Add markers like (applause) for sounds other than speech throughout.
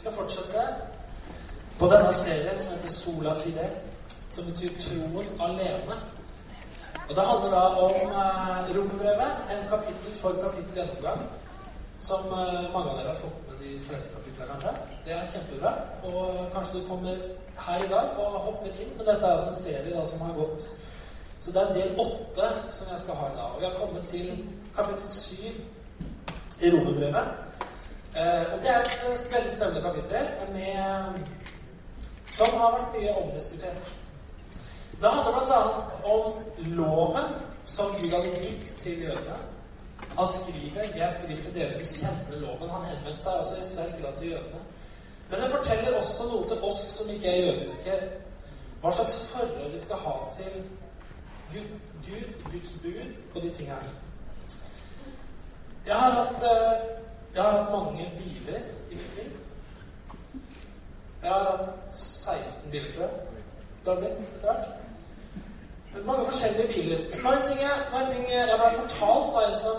skal fortsette på denne serien som heter Sola Fide, som betyr troen alene. Og Det handler da om eh, romerbrevet, en kapittel for kapittel gjennomgang, som eh, mange av dere har fått med de fleste kapitlene, kanskje. Det er kjempebra. Og kanskje du kommer her i dag og hopper inn, men dette er altså en serie da som har gått. Så det er del åtte som jeg skal ha i dag. Og vi har kommet til kapittel syv i romerbrevet. Eh, og det er et eh, veldig spennende kapittel med, som har vært mye omdiskutert. Det handler bl.a. om loven som Gud hadde gitt til jødene. Han skriver, Jeg skriver til dere som kjenner loven. Han henvendte seg også i sterk grad til jødene. Men det forteller også noe til oss som ikke er jødiske, hva slags forhold vi skal ha til Gud, Gud Guds bud og de tingene her. Jeg har hatt, eh, jeg har hatt mange biler i mitt liv. Jeg har hatt 16 biler, tror jeg. Det har blitt etter hvert. Mange forskjellige biler. Nå en ting jeg, ting jeg ble fortalt av en som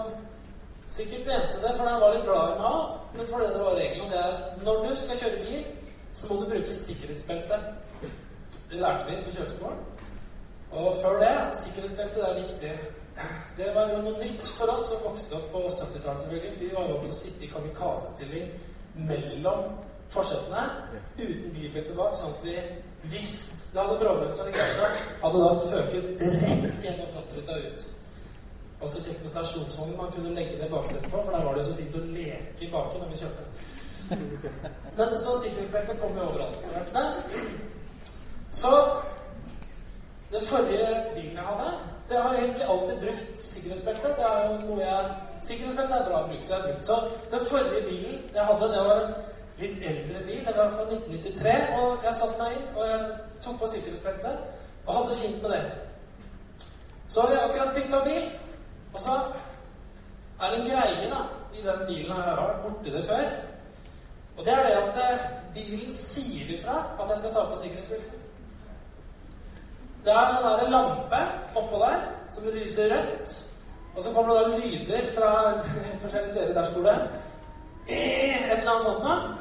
sikkert mente det fordi han var litt glad i meg men fordi det var regelen. Det er når du skal kjøre bil, så må du bruke sikkerhetsbelte. Det lærte vi på kjøreskolen. Og før det sikkerhetsbelte er viktig. Det var jo noe nytt for oss som vokste opp på 70-tallet, selvfølgelig. For vi var vant til å sitte i kamikaze-stilling mellom forsetene uten bibel bak, sånn at vi hvis det hadde bråbrems eller krasja, hadde da føket rett gjennom frontruta ut. Også kjekt med stasjonsvogn man kunne legge ned baksetet på, for der var det jo så fint å leke baki når vi kjørte. Men så sikkerhetsbeltet kom jo overalt etter hvert. Men så Den forrige bilen jeg hadde så Jeg har egentlig alltid brukt sikkerhetsbelte. Det er Sikkerhetsbelte er bra å bruke, så jeg har brukt. Så den forrige bilen jeg hadde, det var en litt eldre bil. Det var fra 1993. Og jeg satte meg inn, og jeg tok på sikkerhetsbeltet og hadde fint med det. Så har jeg akkurat bytta bil, og så er det en greie da, i den bilen jeg har borti det før. Og det er det at eh, bilen sier ifra at jeg skal ta på sikkerhetsbeltet. Det er sånn der lampe oppå der som lyser rødt. Og så kommer det da lyder fra forskjellige steder i dashbordet. Et eller annet sånt noe.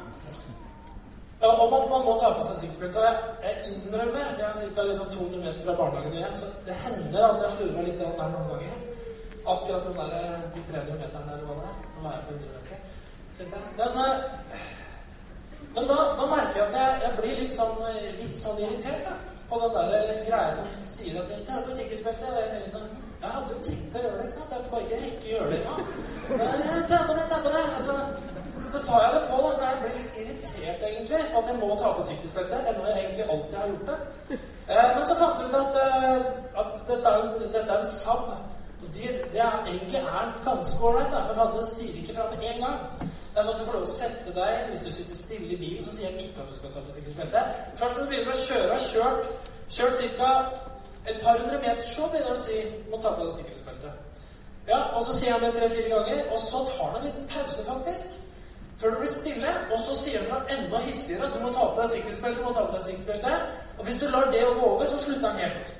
Om at man må ta på seg sikkerhetsbelte. Jeg innrømmer Jeg er ca. Liksom 200 meter fra barnehagen hjem, så det hender at jeg slurver litt der noen ganger. Akkurat den der, de 300 meterne eller hva det er. Nå er på 100 meter. Men, eh, men da, da, merker jeg at jeg, jeg blir litt sånn, litt sånn irritert da, på den der greia som sier at jeg tar på sikkerhetsbeltet. Og jeg tenker sånn Ja, du tenkte å gjøre det, ikke sant? Jeg kan bare ikke rekke å gjøre det engang. Ta på det, ta på det. Altså, så sa jeg det på, da, så jeg blir litt irritert egentlig på at jeg må ta på sikkerhetsbeltet, Enda jeg egentlig alltid har gjort det. Eh, men så fant jeg ut at, eh, at dette, er, dette, er, en sab. Det, de egentlig er ganske ålreit, for den sier ikke fra med en gang. Det er sånn at Du får lov å sette deg hvis du sitter stille i bilen, så sier jeg ikke at du skal ta på sikkerhetsbeltet. Først når du begynner å kjøre, har kjørt, kjørt ca. et par hundre meter, så begynner du å si må ta på deg sikkerhetsbeltet. Ja, og så sier han det tre-fire ganger, og så tar han en liten pause, faktisk. Før du blir stille, og så sier han fra enda hissigere du må ta på deg sikkerhetsbeltet. må ta på deg sikkerhetsbeltet. Og hvis du lar det gå over, så slutter han helt.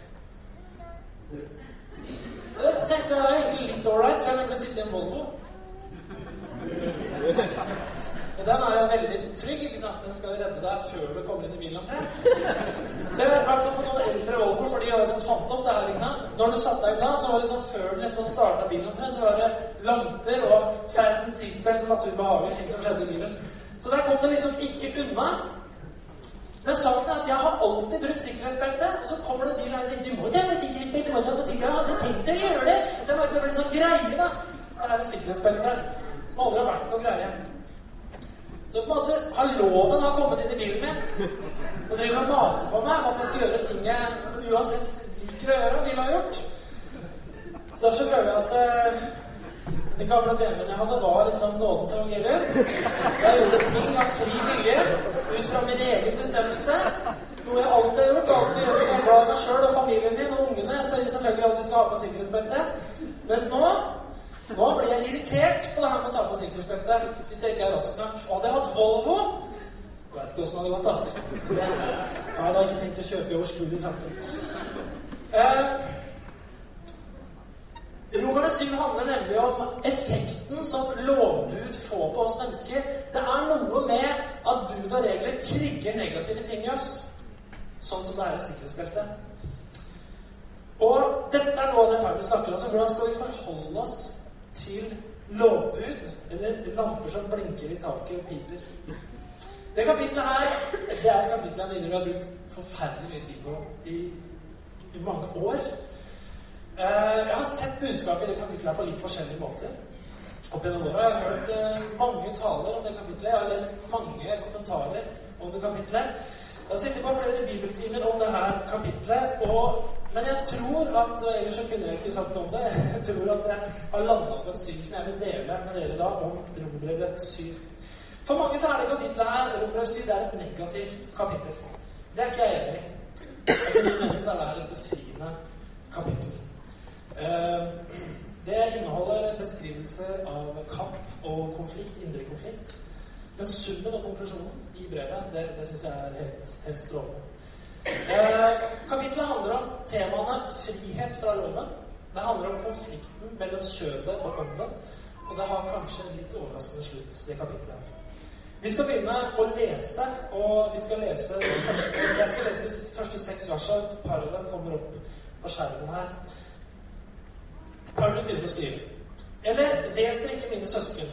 Det er egentlig litt ålreit, for jeg vil sitte i en Volvo. Og den er jo veldig trygg. ikke sant? Den skal jo redde deg før du kommer inn i bilen omtrent. Så jeg har vært på noen eldre Volvo, for de har liksom fant opp det her. ikke sant? Når du satte deg inn da, så var det liksom før du liksom starta bilen omtrent, så var det lamper og fast and seatbelt og masse ubehagelige ting som skjedde i bilen. Så der kom det liksom ikke unna. Men saken er at jeg har alltid brukt sikkerhetsbelte. Og så kommer det en bil her og sier du må ikke ha på sikkerhetsbelte. Jeg hadde tenkt å gjøre det. Så jeg merket det ble en sånn greie, da. Her er det sikkerhetsbelte som aldri har vært noe greie. Så på en måte har loven har kommet inn i bilen min og driver og maser på meg om at jeg skal gjøre ting jeg uansett liker å gjøre og ville ha gjort. Så derfor føler jeg at uh, den gamle BMW-en jeg hadde, var liksom nådens evangelium. Jeg gjorde ting av fri vilje ut fra min egen bestemmelse. Noe jeg alltid har gjort. alltid gjør Jeg er glad i meg sjøl og familien min og ungene. Så jeg selvfølgelig alltid skal ha på sikkerhetsbeltet. Mens nå nå blir jeg irritert på det her med å ta på sikkerhetsbeltet hvis jeg ikke er rask nok. Og hadde jeg hatt Volvo Jeg vet ikke åssen det hadde gått, ass. Jeg har da ikke tenkt å kjøpe i overskuelig framtid. Eh, Romerne 7 handler nemlig om effekten som lovbud får på oss mennesker. Det er noe med at bud og regler trigger negative ting i oss. Sånn som det er i sikkerhetsbeltet. Og dette er noe av det Paulus snakker om. Hvordan skal vi forholde oss til lovbud, eller lamper som blinker i taket og piper? Det kapitlet her det er et kapittel jeg mener vi har brukt forferdelig mye tid på i, i mange år. Uh, jeg har sett budskapet i det kapitlet her på litt forskjellige måter. Opp gjennom åra har jeg hørt uh, mange taler om det kapitlet. Jeg har lest mange kommentarer om det kapitlet. Jeg har sittet på flere bibeltimer om det her kapitlet. Og, men jeg tror at Ellers så kunne jeg ikke sagt noe om det. (laughs) Jeg tror at jeg har landa på et syn som jeg vil dele med dere da om Rombrevet 7. For mange så er det kapitlet her, Rombrevet 7, det er et negativt kapittel. Det er ikke jeg enig i. Etter min mening så er det et befriende kapittel. Uh, det inneholder beskrivelser av kamp og konflikt, indre konflikt. Men summen og konklusjonen i brevet, det, det syns jeg er helt, helt strålende. Eh, kapitlet handler om temaene frihet fra loven. Det handler om konflikten mellom kjødet og ånden. Og det har kanskje en litt overraskende slutt, det kapitlet her. Vi skal begynne å lese, og vi skal lese første, jeg skal lese de første seks versene. Et par av dem kommer opp på skjermen her. Paulus begynner å skrive. Eller vet dere ikke, mine søsken,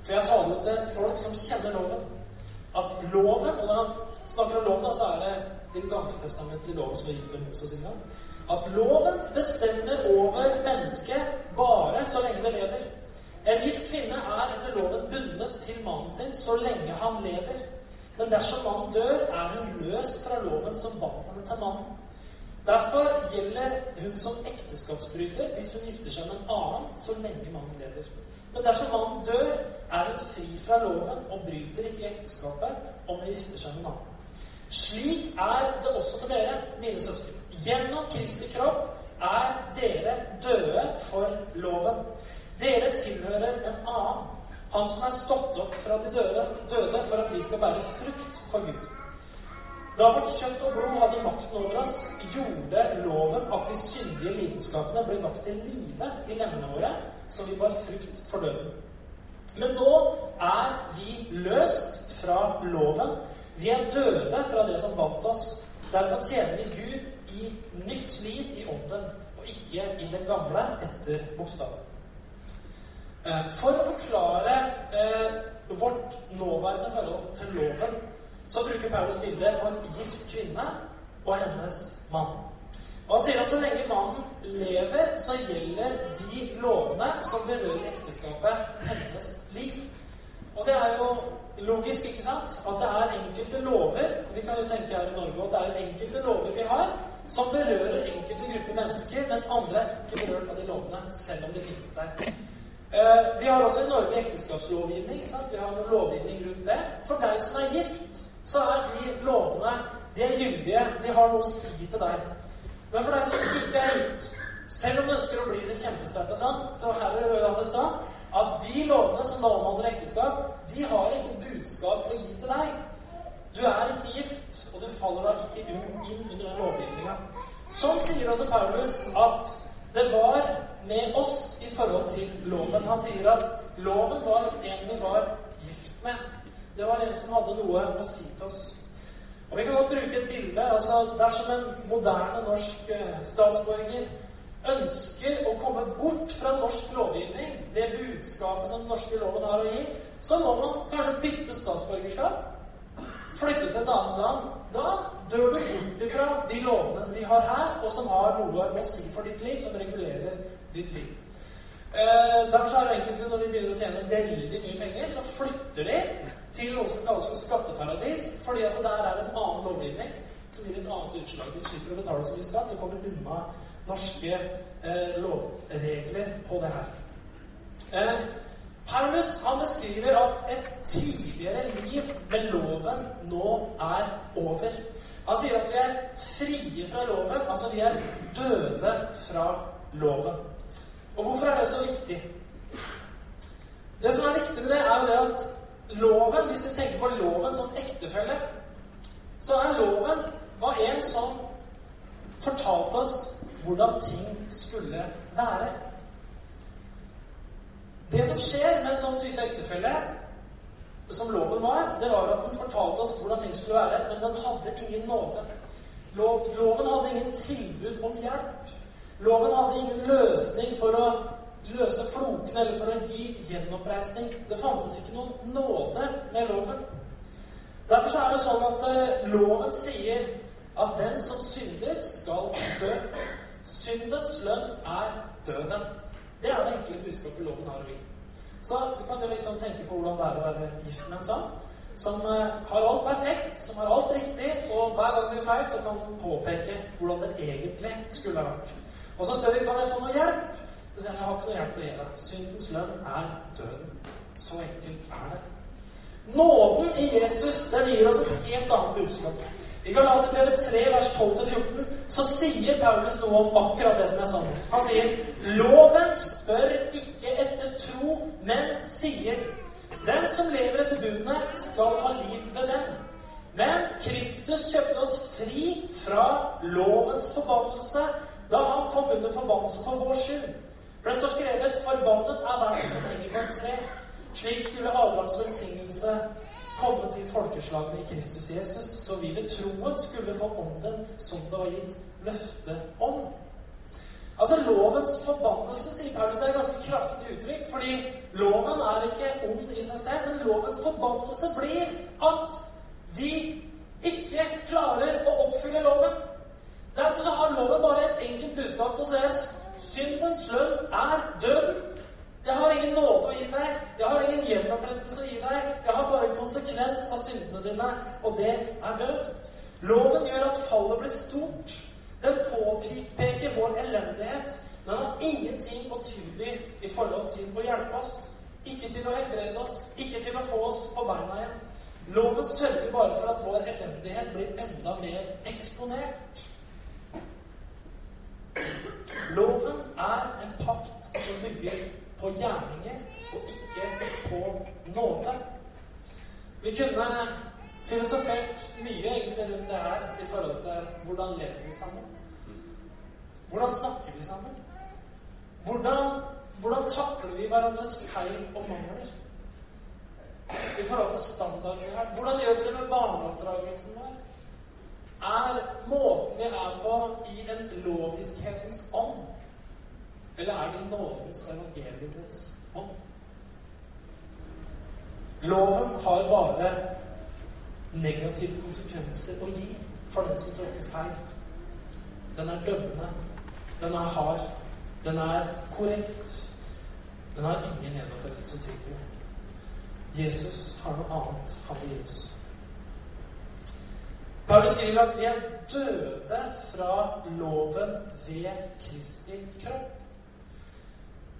for jeg taler jo til folk som kjenner loven, at loven Og når han snakker om loven, så er det den gammeltestamentlige loven som er gitt ved Moses sin gang. At loven bestemmer over mennesket bare så lenge det lever. En gift kvinne er etter loven bundet til mannen sin så lenge han lever. Men dersom mannen dør, er hun løst fra loven som bandt henne til mannen. Derfor gjelder hun som ekteskapsbryter hvis hun gifter seg med en annen så lenge mannen lever. Men dersom mannen dør, er hun fri fra loven og bryter ikke ekteskapet om hun gifter seg med en annen. Slik er det også med dere, mine søsken. Gjennom Kristi kropp er dere døde for loven. Dere tilhører en annen, han som er stått opp fra de døde, døde for at vi skal bære frukt for Gud. Da vårt kjøtt og blod hadde makten over oss, gjorde loven at de syndige lidenskapene ble vakt til live i lemmene våre, så vi bar frukt for døden. Men nå er vi løst fra loven. Vi er døde fra det som bandt oss. Derfor tjener vi Gud i nytt liv i ånden, og ikke i det gamle etter bokstaven. Eh, for å forklare eh, vårt nåværende forhold til loven så bruker Paulus bildet på en gift kvinne og hennes mann. Og Han sier at så lenge mannen lever, så gjelder de lovene som berører ekteskapet, hennes liv. Og det er jo logisk, ikke sant? At det er enkelte lover Vi kan jo tenke her i Norge at det er enkelte lover vi har som berører enkelte grupper mennesker, mens andre er ikke berørt av de lovene, selv om de finnes der. Uh, vi har også i Norge ekteskapslovgivning. ikke sant? Vi har noen lovgivning rundt det. For deg som er gift, så er de lovene de er gyldige. De har noe å si til deg. Men for deg som ikke er gift, selv om du ønsker å bli det kjempesterkt og sånn, så her er det altså sånn at de lovene som da omhandler ekteskap, de har ikke budskap å gi til deg. Du er ikke gift, og du faller da ikke inn under den lovgivninga. Sånn sier også Paulus at det var med oss i forhold til loven. Han sier at loven var en vi var gift med. Det var en som hadde noe å si til oss. Og Vi kan godt bruke et bilde. altså Dersom en moderne norsk eh, statsborger ønsker å komme bort fra norsk lovgivning, det budskapet som den norske loven har å gi, så må man kanskje bytte statsborgerskap. Flytte til et annet land. Da dør du bort ifra de lovene vi har her, og som har noe å si for ditt liv, som regulerer ditt liv. Eh, derfor er det enkelte, når de begynner å tjene veldig mye penger, så flytter de til noe som kalles for skatteparadis, fordi at det der er en annen lovgivning som gir et annet utslag. De slipper å betale så mye skatt og kommer unna norske eh, lovregler på det her. Eh, Paulus han beskriver at et tidligere liv med loven nå er over. Han sier at vi er frie fra loven, altså vi er døde fra loven. Og hvorfor er det så viktig? Det som er viktig med det, er jo det at loven, hvis vi tenker på loven som ektefelle, så er loven var en som fortalte oss hvordan ting skulle være. Det som skjer med en sånn type ektefelle, som loven, var. Det var at den fortalte oss hvordan ting skulle være, men den hadde ingen nåde. Loven hadde ingen tilbud om hjelp. Loven hadde ingen løsning for å løse flokene eller for å gi gjenoppreisning. Det fantes ikke noen nåde med loven. Derfor er det sånn at eh, loven sier at den som synder, skal dø. Syndens lønn er døden. Det er det enkle budskapet loven har å gi. Så du kan jo liksom tenke på hvordan det er å være gift med en sånn. Som uh, har alt perfekt, som har alt riktig, og hver gang det gjør feil, så kan den påpeke hvordan det egentlig skulle ha vært. Og så spør vi kan jeg få noe hjelp. Så sier han jeg har ikke noe hjelp å gi deg. Syndens lønn er døden. Så enkelt er det. Nåden i Jesus den gir oss et helt annet budskap. I Galaterbrevet 3, vers 12-14, så sier Paulus noe om akkurat det som er sånn. Han sier Loven spør ikke etter tro, men sier Den som lever etter budene, skal ha liv ved dem. Men Kristus kjøpte oss fri fra lovens forbannelse da han kom under forbannelse for vår skyld. For det står skrevet 'Forbannet er verden som henger på et tre'. Slik skulle Abrahams velsignelse komme til folkeslagene i Kristus Jesus, så vi ved troen skulle få ånden som det var gitt løfte om. Altså Lovens forbannelse, sier Paulus, er et ganske kraftig uttrykk. Fordi loven er ikke ond i seg selv, men lovens forbannelse blir at vi ikke klarer å oppfylle loven. Derfor så har loven bare et enkelt budskap til si syndens lønn er døden. Jeg har ingen nåde å gi deg. Jeg har ingen gjenopprettelse å gi deg. Jeg har bare konsekvens av syndene dine, og det er død. Loven gjør at fallet blir stort. Den påpeker vår elendighet. Den har ingenting å tilby i forhold til å hjelpe oss. Ikke til å helbrede oss, ikke til å få oss på beina igjen. Loven sørger bare for at vår elendighet blir enda mer eksponert. Loven er en pakt som bygger på gjerninger og ikke på nåde. Vi kunne filosofert mye egentlig rundt det her i forhold til hvordan lever vi sammen. Hvordan snakker vi sammen? Hvordan, hvordan takler vi hverandres feil og mangler? I forhold til standarden her. Hvordan gjør vi det med barneoppdragelsen vår? Er måten vi er på, i en loviskhetens ånd? Eller er det nådens og evangeliets ånd? Loven har bare negative konsekvenser å gi for den som tråkker feil. Den er dømmende. Den er hard. Den er korrekt. Den har ingen gjenopprettelse til det. Jesus har noe annet han vil gi oss. Paulus skriver at vi er døde fra loven ved Kristi kropp.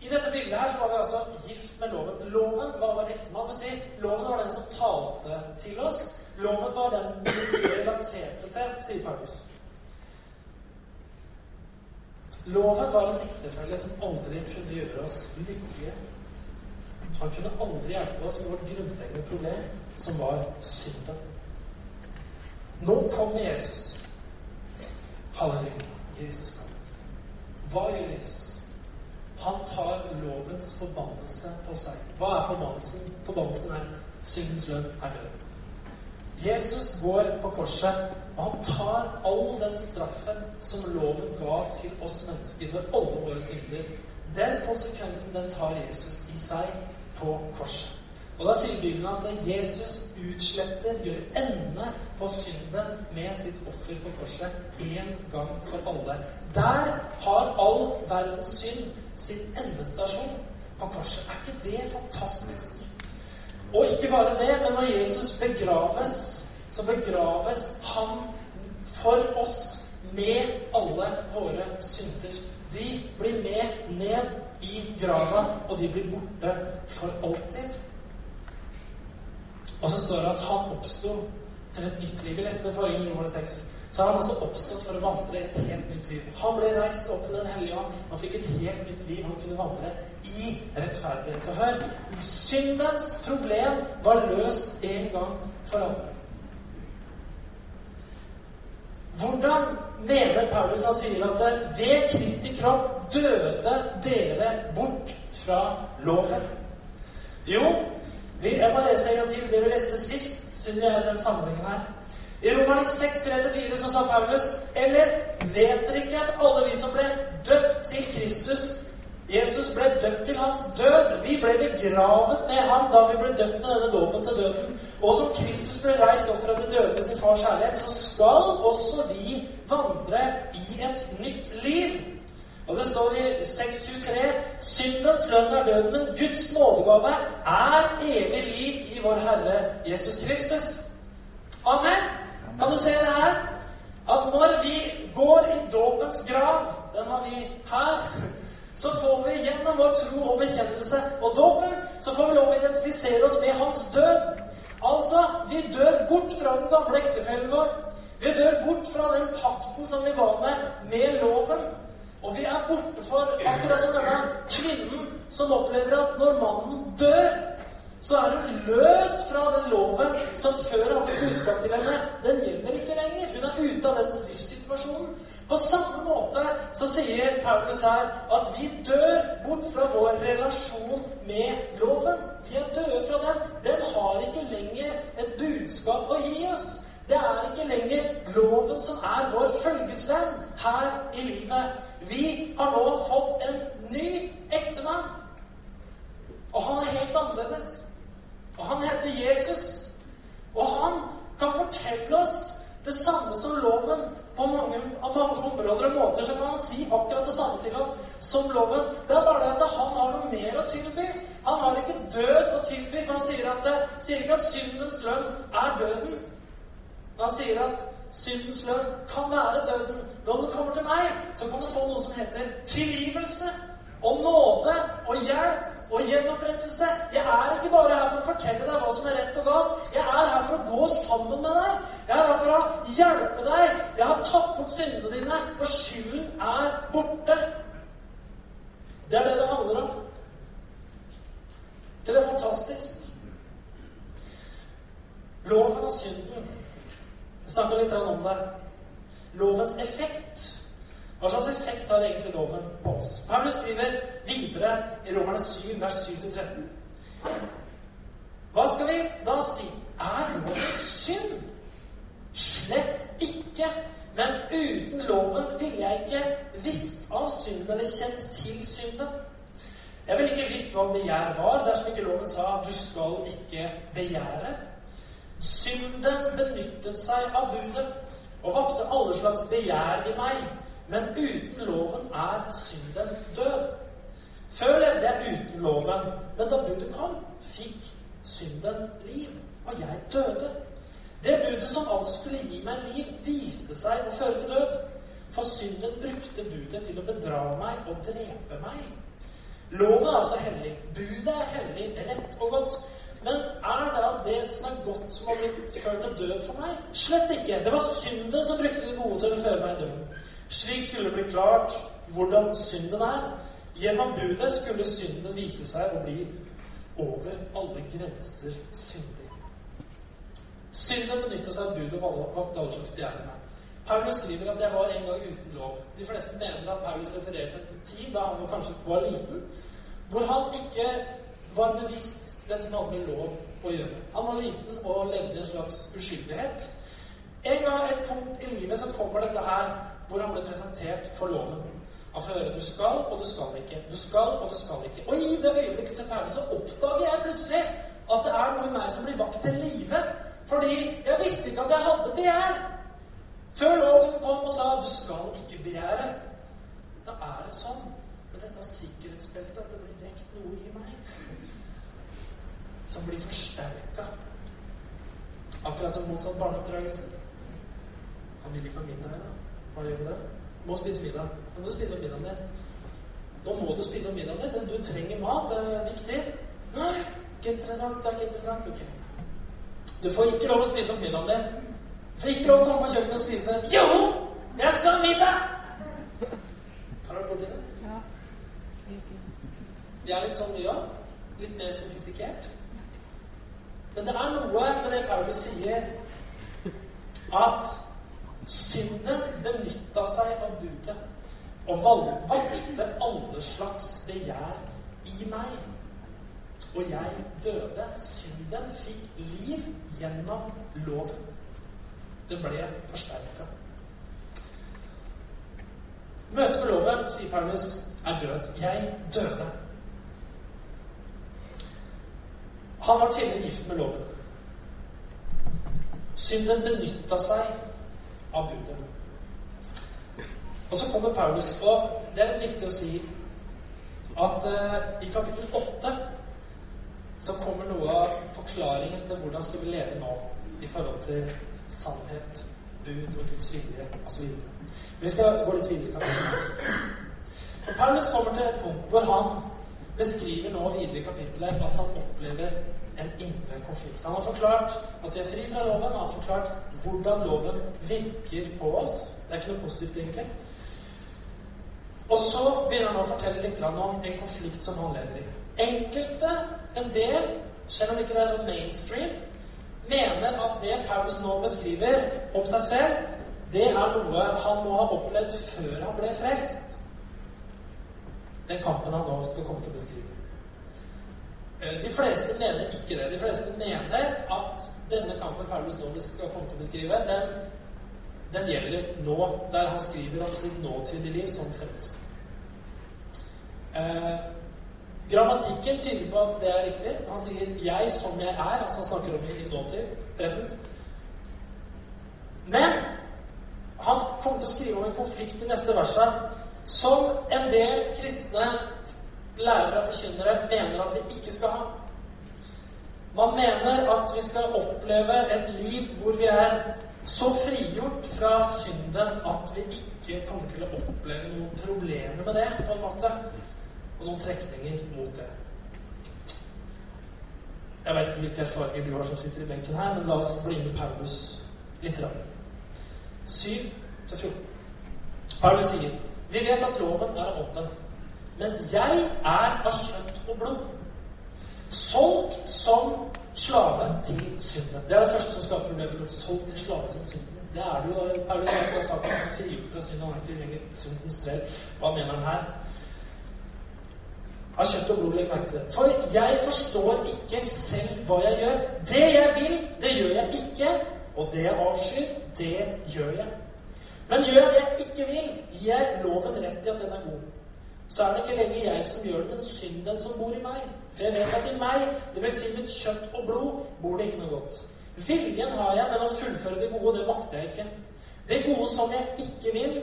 I dette bildet her så var vi altså gift med loven. Loven var vår ektemann. Si, loven var den som talte til oss. Loven var den vi relaterte til, sier Paulus. Loven var en ektefelle som aldri kunne gjøre oss lykkelige. Han kunne aldri hjelpe oss med vårt grunnleggende problem, som var synden. Nå kom Jesus. Halleluja. Jesus kom. Hva gjør Jesus? Han tar lovens forbannelse på seg. Hva er forbannelsen? Forbannelsen er syndens lønn er død. Jesus går på korset, og han tar all den straffen som loven ga til oss mennesker for alle våre synder. Den konsekvensen den tar Jesus i seg på korset. Og da sier Bibelen at Jesus utsletter, gjør ende på synden med sitt offer på korset en gang for alle. Der har all verdens synd sin endestasjon korset. Er ikke det fantastisk? Og ikke bare det, men når Jesus begraves, så begraves han for oss med alle våre synder. De blir med ned i grava, og de blir borte for alltid. Og så står det at han oppsto til et nytt liv. Vi leste det forrige gang, Romer 6. Så har han også oppstått for å vandre et helt nytt liv. Han ble reist opp i Den hellige ånd. Han fikk et helt nytt liv. Han kunne vandre i rettferdighet. Og hør, syndens problem var løst en gang for alle. Hvordan mener Paulus han sier at ved Kristi kropp døde dere bort fra loven? Jo, jeg må lese en gang til det vi leste sist, siden vi er i den sammenhengen her. I Romerne 6, 3-4 så sa Paulus Eller vet dere ikke at alle vi som ble døpt til Kristus Jesus ble døpt til hans død. Vi ble begravet med ham da vi ble døpt med denne dåpen til døden. Og som Kristus ble reist opp fra de døde ved sin fars kjærlighet, så skal også vi vandre i et nytt liv. Og det står i 6.23.: Syndens lønn er døden, men Guds nådegave er evig liv i vår Herre Jesus Kristus. Amen. Kan du se det her? At når vi går i dåpens grav, den har vi her, så får vi gjennom vår tro og bekjennelse og dåpen, så får vi lov å identifisere oss med hans død. Altså, vi dør bort fra den gamle ektefellen vår. Vi dør bort fra den pakten som vi var med med loven. Og vi er borte for akkurat som denne kvinnen som opplever at når mannen dør, så er hun løst fra den loven som før hadde budskap til henne. Den gjelder ikke lenger. Hun er ute av den livssituasjonen. På samme måte så sier Paulus her at vi dør bort fra vår relasjon med loven. Vi er døde fra den. Den har ikke lenger et budskap å gi oss. Det er ikke lenger loven som er vår følgesvenn her i livet. Vi har nå fått en ny ektemann. Og han er helt annerledes. Og han heter Jesus. Og han kan fortelle oss det samme som loven. På mange, mange områder og måter så kan han si akkurat det samme til oss som loven. Det er bare det at han har noe mer å tilby. Han har ikke død å tilby, for han sier, at, sier ikke at syndens lønn er døden. Han sier at syndens lønn kan være døden. Om du kommer til meg, så kan du få noe som heter tilgivelse og nåde og hjelp og gjenopprettelse. Jeg er ikke bare her for å fortelle deg hva som er rett og galt. Jeg er her for å gå sammen med deg. Jeg er her for å hjelpe deg. Jeg har tatt bort syndene dine, og skylden er borte. Det er det det handler om. Det er fantastisk. Loven og synden Jeg snakka litt om det. Lovens effekt hva slags effekt har egentlig loven på oss? Paulus skriver videre i Romerne 7, vers 7-13. Hva skal vi da si? Er loven synd? Slett ikke. Men uten loven ville jeg ikke visst av synden eller kjent til synden. Jeg ville ikke visst hva begjær var dersom ikke loven sa 'du skal ikke begjære'. Synden benyttet seg av budet og vakte alle slags begjær i meg men uten loven er synden død. Før levde jeg uten loven, men da budet kom, fikk synden liv, og jeg døde. Det budet som altså skulle gi meg liv, viste seg å føre til død. For synden brukte budet til å bedra meg og drepe meg. Loven er altså hellig. Budet er hellig, rett og godt. Men er da det som er godt, som har blitt ført til død for meg? Slett ikke. Det var synden som brukte det gode til å føre meg i døden. Slik skulle det bli klart hvordan synden er. Gjennom budet skulle synden vise seg å bli over alle grenser syndig. Synden benytta seg av budet og valgte alle slags begjær i. Paulus skriver at jeg var en gang uten lov. De fleste mener at Paulus refererte til en tid da han kanskje var liten, hvor han ikke var bevisst det som hadde med lov å gjøre. Han var liten og levde i en slags uskyldighet. En gang et punkt i livet så kommer dette her hvor han ble presentert for loven. Han får høre 'du skal, og du skal ikke'. Du skal, og du skal ikke. Og i det øyeblikket som ferdig, så oppdager jeg plutselig at det er noe i meg som blir vakt til live. Fordi jeg visste ikke at jeg hadde begjær. Før loven kom og sa 'du skal ikke begjære'. Da er det sånn med dette sikkerhetsbeltet at det blir vekt noe i meg som blir forsterka. Akkurat som motsatt barneoppdragelse. Han vil ikke ha middag her, da. Hva gjør vi da? Må spise middag. Da må du spise opp middagen din. Nå må du spise opp middagen din. Du trenger mat. Det er viktig. Nei, ikke interessant. Det er ikke interessant. Ok. Du får ikke lov å spise opp middagen din. Du får ikke lov å komme på kjøkkenet og spise. Jo! Jeg skal ha middag! Tar du borti det? Ja. Vi er litt sånn mye òg. Litt mer sofistikert. Men det er noe med det Paulus sier, at Synden benytta seg av budet og valgte alle slags begjær i meg. Og jeg døde. Synden fikk liv gjennom loven. Det ble forsterka. Møtet med loven, sier Paulus, er død. Jeg døde. Han var tidligere gift med loven. Synden benytta seg av budet. Og så kommer Paulus, og det er litt viktig å si at uh, i kapittel 8 så kommer noe av forklaringen til hvordan skal vi leve nå i forhold til sannhet, bud og Guds vilje osv. Vi skal gå litt videre i kapittelet. Paulus kommer til et punkt hvor han beskriver nå videre i kapittelet at han opplever en indre konflikt. Han har forklart at vi er fri fra loven, han har forklart hvordan loven virker på oss. Det er ikke noe positivt, egentlig. Og så begynner han å fortelle litt om en konflikt som han lever i. Enkelte, en del, selv om ikke det er sånn mainstream, mener at det Paulus nå beskriver om seg selv, det er noe han må ha opplevd før han ble frelst. Den kampen han nå skal komme til å beskrive. Eh, de fleste mener ikke det. De fleste mener at denne kampen Paulus nå skal komme til å beskrive, den, den gjelder nå, der han skriver om sitt nåtidige liv som frelst. Eh, grammatikken tyder på at det er riktig. Han sier 'jeg som jeg er', altså han snakker om i nåtid, presens. Men han kommer til å skrive om en konflikt i neste verset som en del kristne lærere og forkynnere mener at vi ikke skal ha. Man mener at vi skal oppleve et liv hvor vi er så frigjort fra synden at vi ikke kommer til å oppleve noen problemer med det, på en måte. Og noen trekninger mot det. Jeg veit ikke hvilke erfaringer du har som sitter i benken her, men la oss bli med Paulus litt. 7 14. Paulus sier vi vet at loven er av ånden mens jeg er av kjøtt og blod. Solgt som slave til synden. Det er det første som skaper problemer for oss. Solgt til slave som synden. Det er det jo. Paulus har sagt at han frigjort fra synden. Han er ikke lenger syndens strell. Hva mener han her? Av kjøtt og blod, legg merke til det. For jeg forstår ikke selv hva jeg gjør. Det jeg vil, det gjør jeg ikke. Og det jeg avskyr, det gjør jeg. Men gjør jeg det jeg ikke vil, gir loven rett i at den er god så er det ikke lenger jeg som gjør det, men synden som bor i meg. For jeg vet at i meg, vil si mitt kjøtt og blod, bor det ikke noe godt. Viljen har jeg, men å fullføre det gode, det makter jeg ikke. Det gode som jeg ikke vil,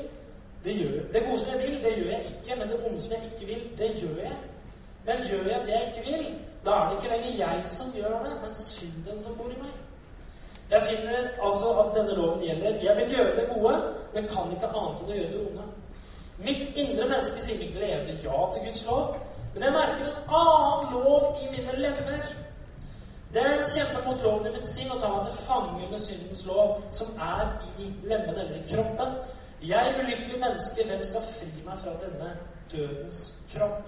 det gjør. Det gode som jeg vil, det gjør jeg ikke. Men det onde som jeg ikke vil, det gjør jeg. Men gjør jeg det jeg ikke vil, da er det ikke lenger jeg som gjør det, men synden som bor i meg. Jeg finner altså at denne loven gjelder. Jeg vil gjøre det gode, men kan ikke annet enn å gjøre det onde. Mitt indre menneske sier med glede ja til Guds lov, men jeg merker en annen lov i mine lemmer. Den kjemper mot loven i mitt sinn og tar meg til fange under syndens lov, som er i lemmene eller i kroppen. Jeg, ulykkelig menneske, hvem skal fri meg fra denne dødens kropp?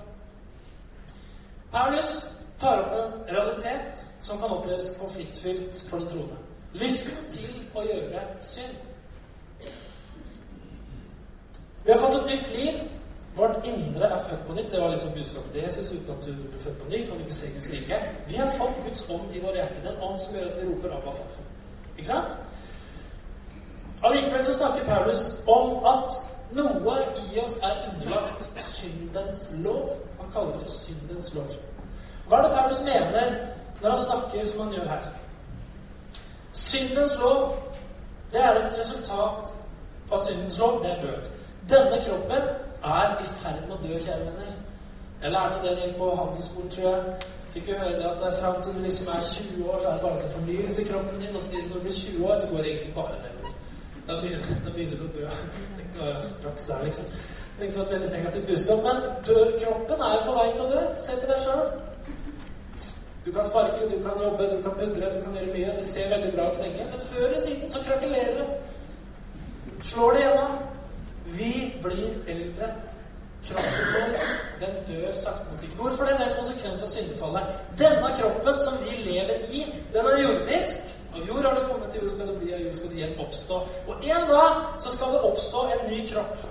Paulus tar opp en realitet som kan oppleves konfliktfylt for den troende. Lysten til å gjøre synd. Vi har fått et nytt liv. Vårt indre er født på nytt. Det var liksom budskapet til Jesus. Uten at du blir født på ny, kan du ikke se Guds rike. Vi har fått Guds ånd i våre hjerter. Den ånd som gjør at vi roper 'Abba, far'. Ikke sant? Allikevel så snakker Paulus om at noe i oss er underlagt syndens lov. Han kaller det for syndens lov. Hva er det Paulus mener når han snakker som han gjør her? Syndens lov, det er et resultat av syndens lov. Det er død. Denne kroppen er i ferd med å dø, kjære venner. Jeg lærte det på handelsskolen, tror jeg. Fikk jo høre det at fram til du liksom er 20 år, så er det bare så fornyelse i kroppen din. Og så når du blir 20 år, så går det egentlig bare nedover. Da begynner, (laughs) da begynner du å dø. Tenkte det straks der, liksom. Tenkte det var et veldig negativt budskap. Men dør kroppen er på vei til å dø. Se på deg sjøl. Du kan sparke, du kan jobbe, du kan pudre, du kan gjøre mye. Det ser veldig bra ut lenge. Men før eller siden så krakelerer det. Slår det gjennom. Vi blir eldre. Kroppen vår den dør sakte, men sikkert. Hvorfor det? Det er en konsekvens av syndefallet. Denne kroppen som vi lever i, den er jordisk. Av jord har det kommet til jord, skal det bli av jord, skal det igjen oppstå. Og en dag så skal det oppstå en ny kropp.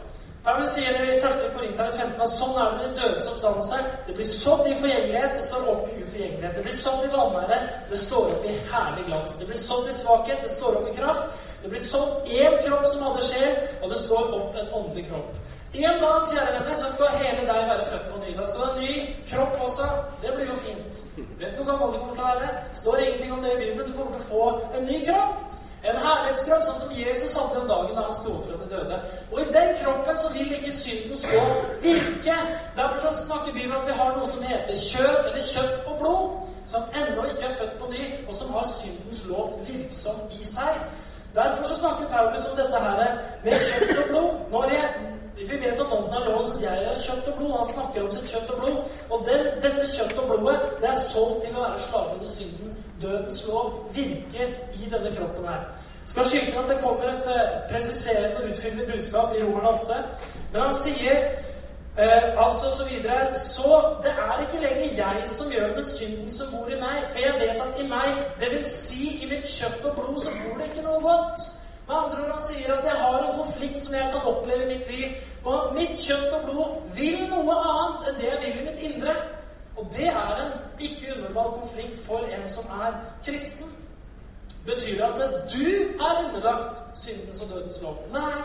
Paulus sier det i 1. Korinter 15 at sånn er det med de dødes oppstandelse. Det blir sådd i forgjengelighet, det står opp i uforgjengelighet. Det blir sådd i vanære, det står opp i herlig glans. Det blir sådd i svakhet, det står opp i kraft. Det blir sådd én kropp som hadde sjel, og det står opp en åndelig kropp. En dag kjære venner, så skal hele deg være født på ny. Da skal du ha ny kropp også. Det blir jo fint. Vet ikke hvor gammel du kommer til å være. står ingenting om det i Bibelen. Du kommer til å få en ny kropp. En herlighetskropp, sånn som Jesus hadde den dagen da han sto opp fra de døde. Og i den kroppen så vil ikke syndens lov virke. Derfor så snakker Bibelen at vi har noe som heter kjøp, eller kjøtt og blod, som ennå ikke er født på ny, og som har syndens lov virksom i seg. Derfor så snakker Paulus om dette her med kjøtt og blod. Når jeg, vi vet at ånden er lov, så jeg er kjøtt og blod. Han snakker om sitt kjøtt og blod. Og den, dette kjøtt og blodet det er solgt til å være slave under synden. Dødens lov virker i denne kroppen her. Skal skylde at det kommer et uh, presiserende og utfyllende budskap i Romerne 8. Men han sier Eh, altså så videre. Så det er ikke lenger jeg som gjør men synden som bor i meg. For jeg vet at i meg, det vil si i mitt kjøtt og blod, så bor det ikke noe godt. Med andre ord, han sier at jeg har en konflikt som jeg kan oppleve i mitt liv. Og at mitt kjøtt og blod vil noe annet enn det jeg vil i mitt indre. Og det er en ikke unormal konflikt for en som er kristen. Betyr det at du er underlagt syndens og dødens lov? Nei.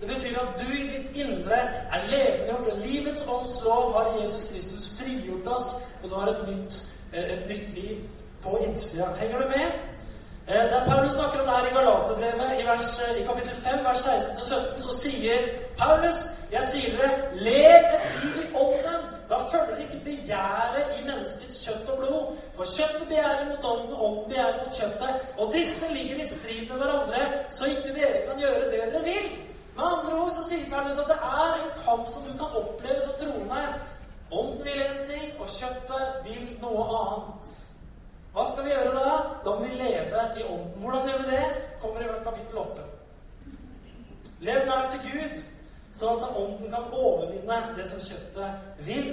Det betyr at du i ditt indre er levendegjort. Og livets ånds lov har Jesus Kristus frigjort oss, og du har et nytt, eh, et nytt liv på innsida. Henger du med? Eh, Der Paulus snakker om det her i Galaterbrevet, i, vers, i kapittel 5, vers 16-17, så sier Paulus Jeg sier dere, lev et liv i ånden. Da følger ikke begjæret i menneskets kjøtt og blod. For kjøttet begjærer mot ånden, og ånden begjærer mot kjøttet. Og disse ligger i strid med hverandre, så ikke dere kan gjøre det dere vil. Med andre ord så sier Paulus at det er en kamp som du kan oppleve som troende. Ånden vil en ting, og kjøttet vil noe annet. Hva skal vi gjøre da? Da må vi leve i ånden. Hvordan gjør vi det? Kommer i kapittel 8. Lev nær til Gud, sånn at ånden kan overvinne det som kjøttet vil.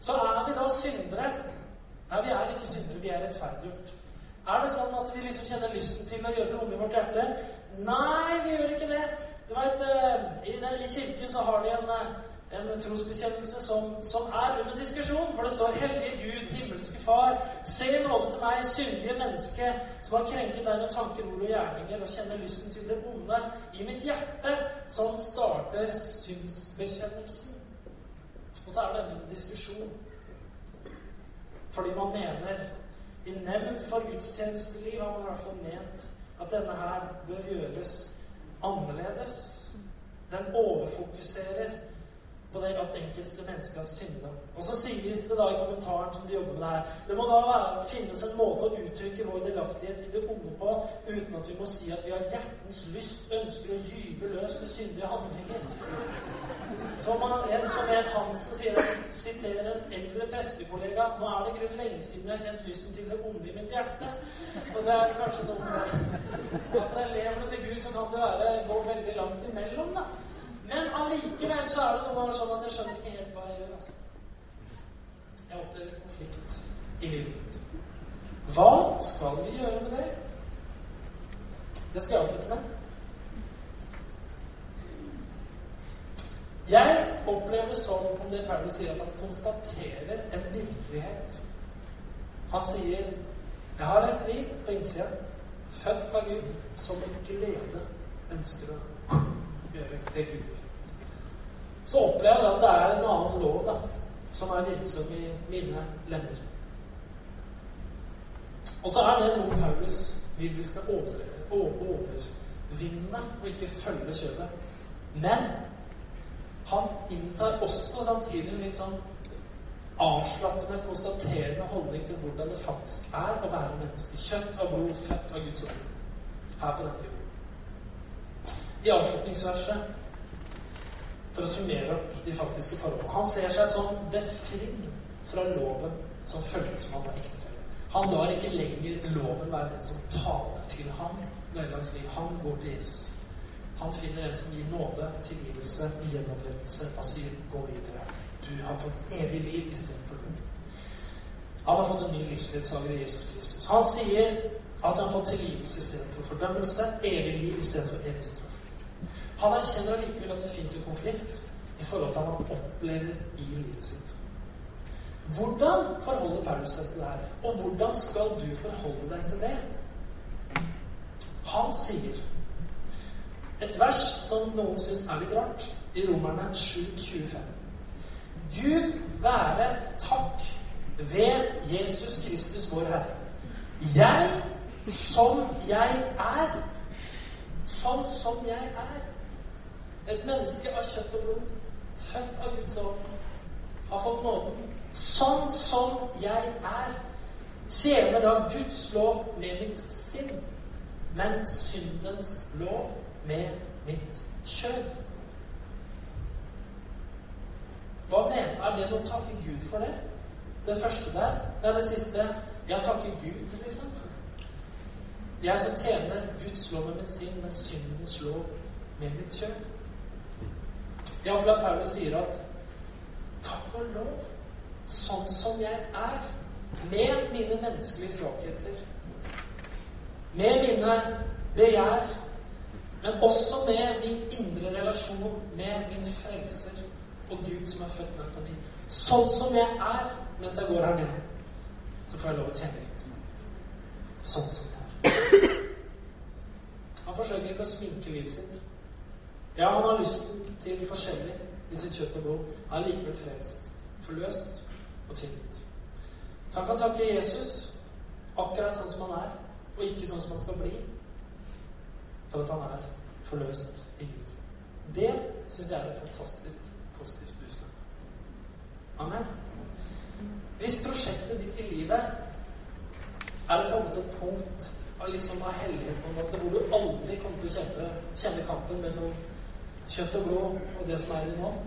Så er vi da syndere. Nei, vi er ikke syndere, vi er rettferdiggjort. Er det sånn at vi liksom kjenner lysten til å gjøre det onde i vårt hjerte? Nei, vi gjør ikke det. Du vet, eh, I kirken så har de en, eh, en trosbekjennelse som, som, er under diskusjon, hvor det står 'Hellige Gud, himmelske Far, se nåde til meg, syndige menneske, som har krenket deg med tanker, ord og gjerninger, og kjenner lysten til det onde i mitt hjerte'. som starter synsbekjennelsen. Og så er det en diskusjon. Fordi man mener I nevnt for gudstjenesteliv har man i hvert fall ment at denne her bør gjøres annerledes. Den overfokuserer det at enkelte mennesker har synda. Og så sies det da i kommentaren som de jobber med det her Det må da være, finnes en måte å uttrykke vår delaktighet i det onde på uten at vi må si at vi har hjertens lyst, ønsker å gyve løs med syndige handlinger. Som, en, som en Hansen sier, siterer en eldre prestekollega Nå er det grunn lenge siden jeg har kjent lysten til det onde i mitt hjerte. Og det er kanskje noe med at lever du med Gud, så kan det være, gå veldig langt imellom, da. Men allikevel så er det noen ganger sånn at jeg skjønner ikke helt hva jeg gjør. altså. Jeg opplever konflikt i livet mitt. Hva skal vi gjøre med det? Det skal jeg avslutte med. Jeg opplever som om det Paulus sier, at han konstaterer en virkelighet. Han sier 'Jeg har et liv på innsida, født av Gud, som med glede ønsker å det Gud så opplever jeg at det er en annen lov da, som er virksom i mine lemmer. Og så er det noe Paulus vil vi skal overleve, overvinne og ikke følge kjølet, Men han inntar også samtidig en litt sånn avslappende, konstaterende holdning til hvordan det faktisk er å være menneske. Kjøtt og blod, født av Guds ord. Her på denne jorden. I avslutningsverset for å summere opp de faktiske forholdene. Han ser seg som befridd fra loven som følgesmann var ektefelle. Han lar ikke lenger loven være den som taler til ham. Han går til Jesus. Han finner en som gir nåde, tilgivelse, gjenopprettelse sier 'gå videre'. Du har fått evig liv istedenfor død. Han har fått en ny livsledsager i Jesus Kristus. Han sier at han har fått tilgivelse istedenfor fordømmelse, evig liv istedenfor evig straff. Han erkjenner allikevel at det fins en konflikt i forhold til hva han opplever i livet sitt. Hvordan forholder Paulus seg til det her? Og hvordan skal du forholde deg til det? Han sier et vers som noen syns er litt rart, i Romerne 7,25. Gud være takk ved Jesus Kristus, vår Herre. Jeg som jeg er. Sånn som jeg er. Et menneske av kjøtt og blod, født av Guds ånd, har fått nåden. Sånn som jeg er, tjener da Guds lov med mitt sinn, men syndens lov med mitt kjød. Hva mener Er det å takke Gud for det? Det første der? Det det siste. Jeg takker Gud, liksom. Jeg som tjener Guds lov med mitt sinn, men syndens lov med mitt kjød. Ja, blant og sier at takk og lov, sånn som jeg er, med mine menneskelige svakheter, med mine begjær, men også med min indre relasjon med min frelser og Gud som er født meg på ny. Sånn som jeg er mens jeg går her nede, så får jeg lov å tjene Gud. Sånn som jeg er. Han forsøker ikke å sminke livet sitt. Ja, han har lysten til forskjellig i sitt kjøtt og blod. Er likevel frelst, forløst og tilgitt. Så han kan takke Jesus akkurat sånn som han er, og ikke sånn som han skal bli, for at han er forløst i Gud. Det syns jeg er et fantastisk positivt budskap. Amen. Hvis prosjektet ditt i livet er å komme til et punkt av, liksom, hellighet på en måte, hvor du aldri kommer til å kjempe, kjenne kampen mellom kjøtt og blod og det som er i ånd,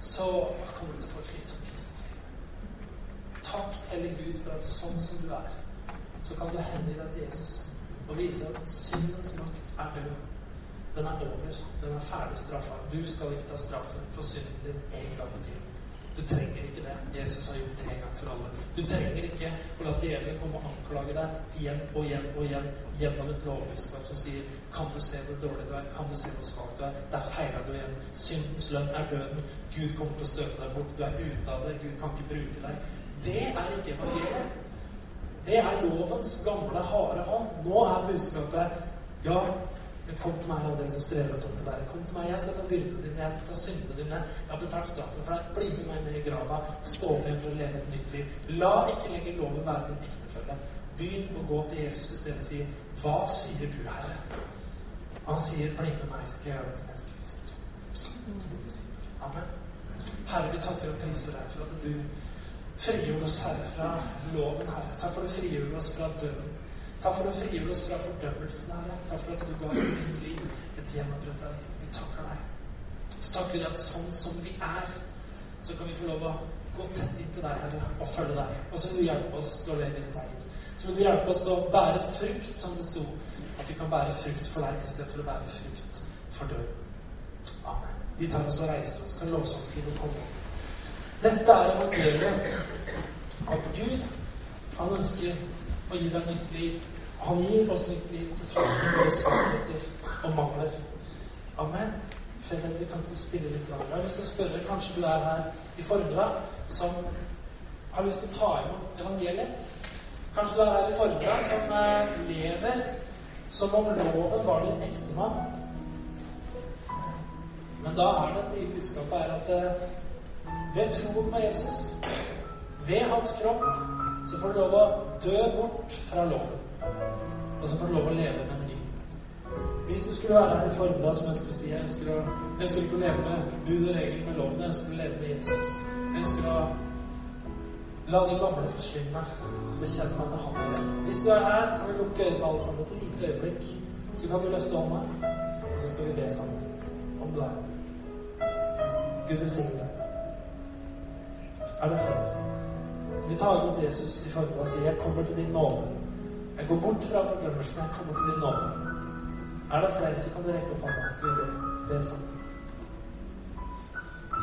så kommer du til å få et slitsomt kristenliv. Takk, eller Gud, for at sånn som du er, så kan du hengi deg til Jesus og vise at syndens makt er død. Den er over. Den er ferdig straffa. Du skal ikke ta straffen for synden din en gang til. Du trenger ikke det. Jesus har gjort det en gang for alle. Du trenger ikke å la djevelen komme og anklage deg igjen og igjen og igjen gjennom et lovbudskap som sier Kan du se hvor dårlig du er? Kan du se hvor svak du er? Der feila du igjen. Syndens lønn er døden. Gud kommer til å støte deg bort. Du er ute av det. Gud kan ikke bruke deg. Det er ikke evangeliet. Det er lovens gamle, harde hånd. Nå er budskapet ja, men kom til meg, alle dere som strever og tungt å bære. Kom til meg, jeg skal ta byrdene dine, jeg skal ta syndene dine. Jeg har betalt straffen for deg. Bli med meg ned i grava. Stå opp igjen for å leve et nytt liv. La ikke lenger loven være din ektefelle. Begynn å gå til Jesus i stedet og si, Hva sier du, Herre? Han sier, Bli med meg, skal jeg gjøre deg til menneskefisker. Amen. Herre, vi takker og priser deg for at du frigjorde oss, Herre, fra loven, Herre. Takk for at du frigjorde oss fra døden. Takk for at du frigjorde oss fra fordømmelsen, Herre. Takk for at du ga oss et nytt liv, et gjennombrutt av liv. Vi takker deg. Så takker vi at sånn som vi er, så kan vi få lov å gå tett inntil deg, Herre, og følge deg. Og så vil du hjelpe oss til å leve i seier. Så vil du hjelpe oss til å bære frukt, som det sto. At vi kan bære frukt for deg istedenfor å bære frukt for døden. Amen. Vi tar oss og reiser oss, kan lovsangskrivet komme. Dette er evangeliet. At Gud, han ønsker og gi deg nytt liv. Han gir oss nytt liv til tross for våre svakheter og mangler. Amen. Foreldre, kan du spille litt? Jeg har lyst til å spørre, kanskje du er her i formiddag som har lyst til å ta imot evangeliet? Kanskje du er her i formiddag som eh, lever som om loven var din ektemann. Men da er det nye budskapet er at eh, ved troen på Jesus, ved hans kropp så får du lov å dø bort fra loven. Og så får du lov å leve med en ny. Hvis du skulle være her i formiddag, som jeg skulle si Jeg ønsker, å, jeg ønsker ikke å leve med bud og regler med loven. Jeg ønsker å leve med Jesus. Jeg ønsker å la de gamle forsvinne. Bekjenne meg til Han igjen. Hvis du er her, så kan vi lukke øynene alle sammen et lite øyeblikk. Så kan du løfte hånda, og så skal vi be sammen om du er Gud velsigne deg. Er det flere? Så vi tar imot Jesus i formiddag og sier 'Jeg kommer til din nåde'. Jeg går bort fra fordømmelsen. Jeg kommer til din nåde. Er det flere, så kan du rekke opp hånda, så vi be, be sammen.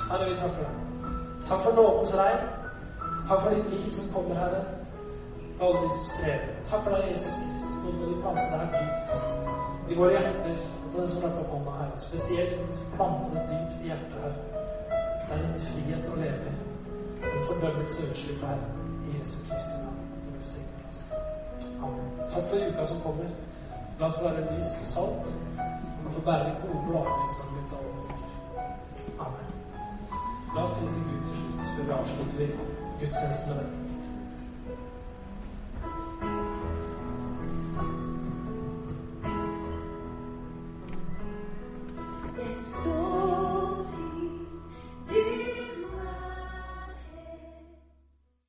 Herre, vi takker deg. Takk for nådens regn. Takk for ditt liv som kommer, Herre. For alle de som strever. Takk for deg, Jesus Kristus. Nå må du plante her dypt i våre hjerter. Og til den som rakk opp hånda, Herre. Spesielt plante det dypt i hjertet, Herre. Det er din frihet å leve i. En fordømmelse unnskyld, Herre. I Jesu Kristi navn. Du velsigne oss. Amen. Takk for uka som kommer. La oss være lys og salt. Og få bære de gode bladene vi skal ut alle mennesker. Amen. La oss prise Gud til slutt, før vi avslutter gudstjenesten med det.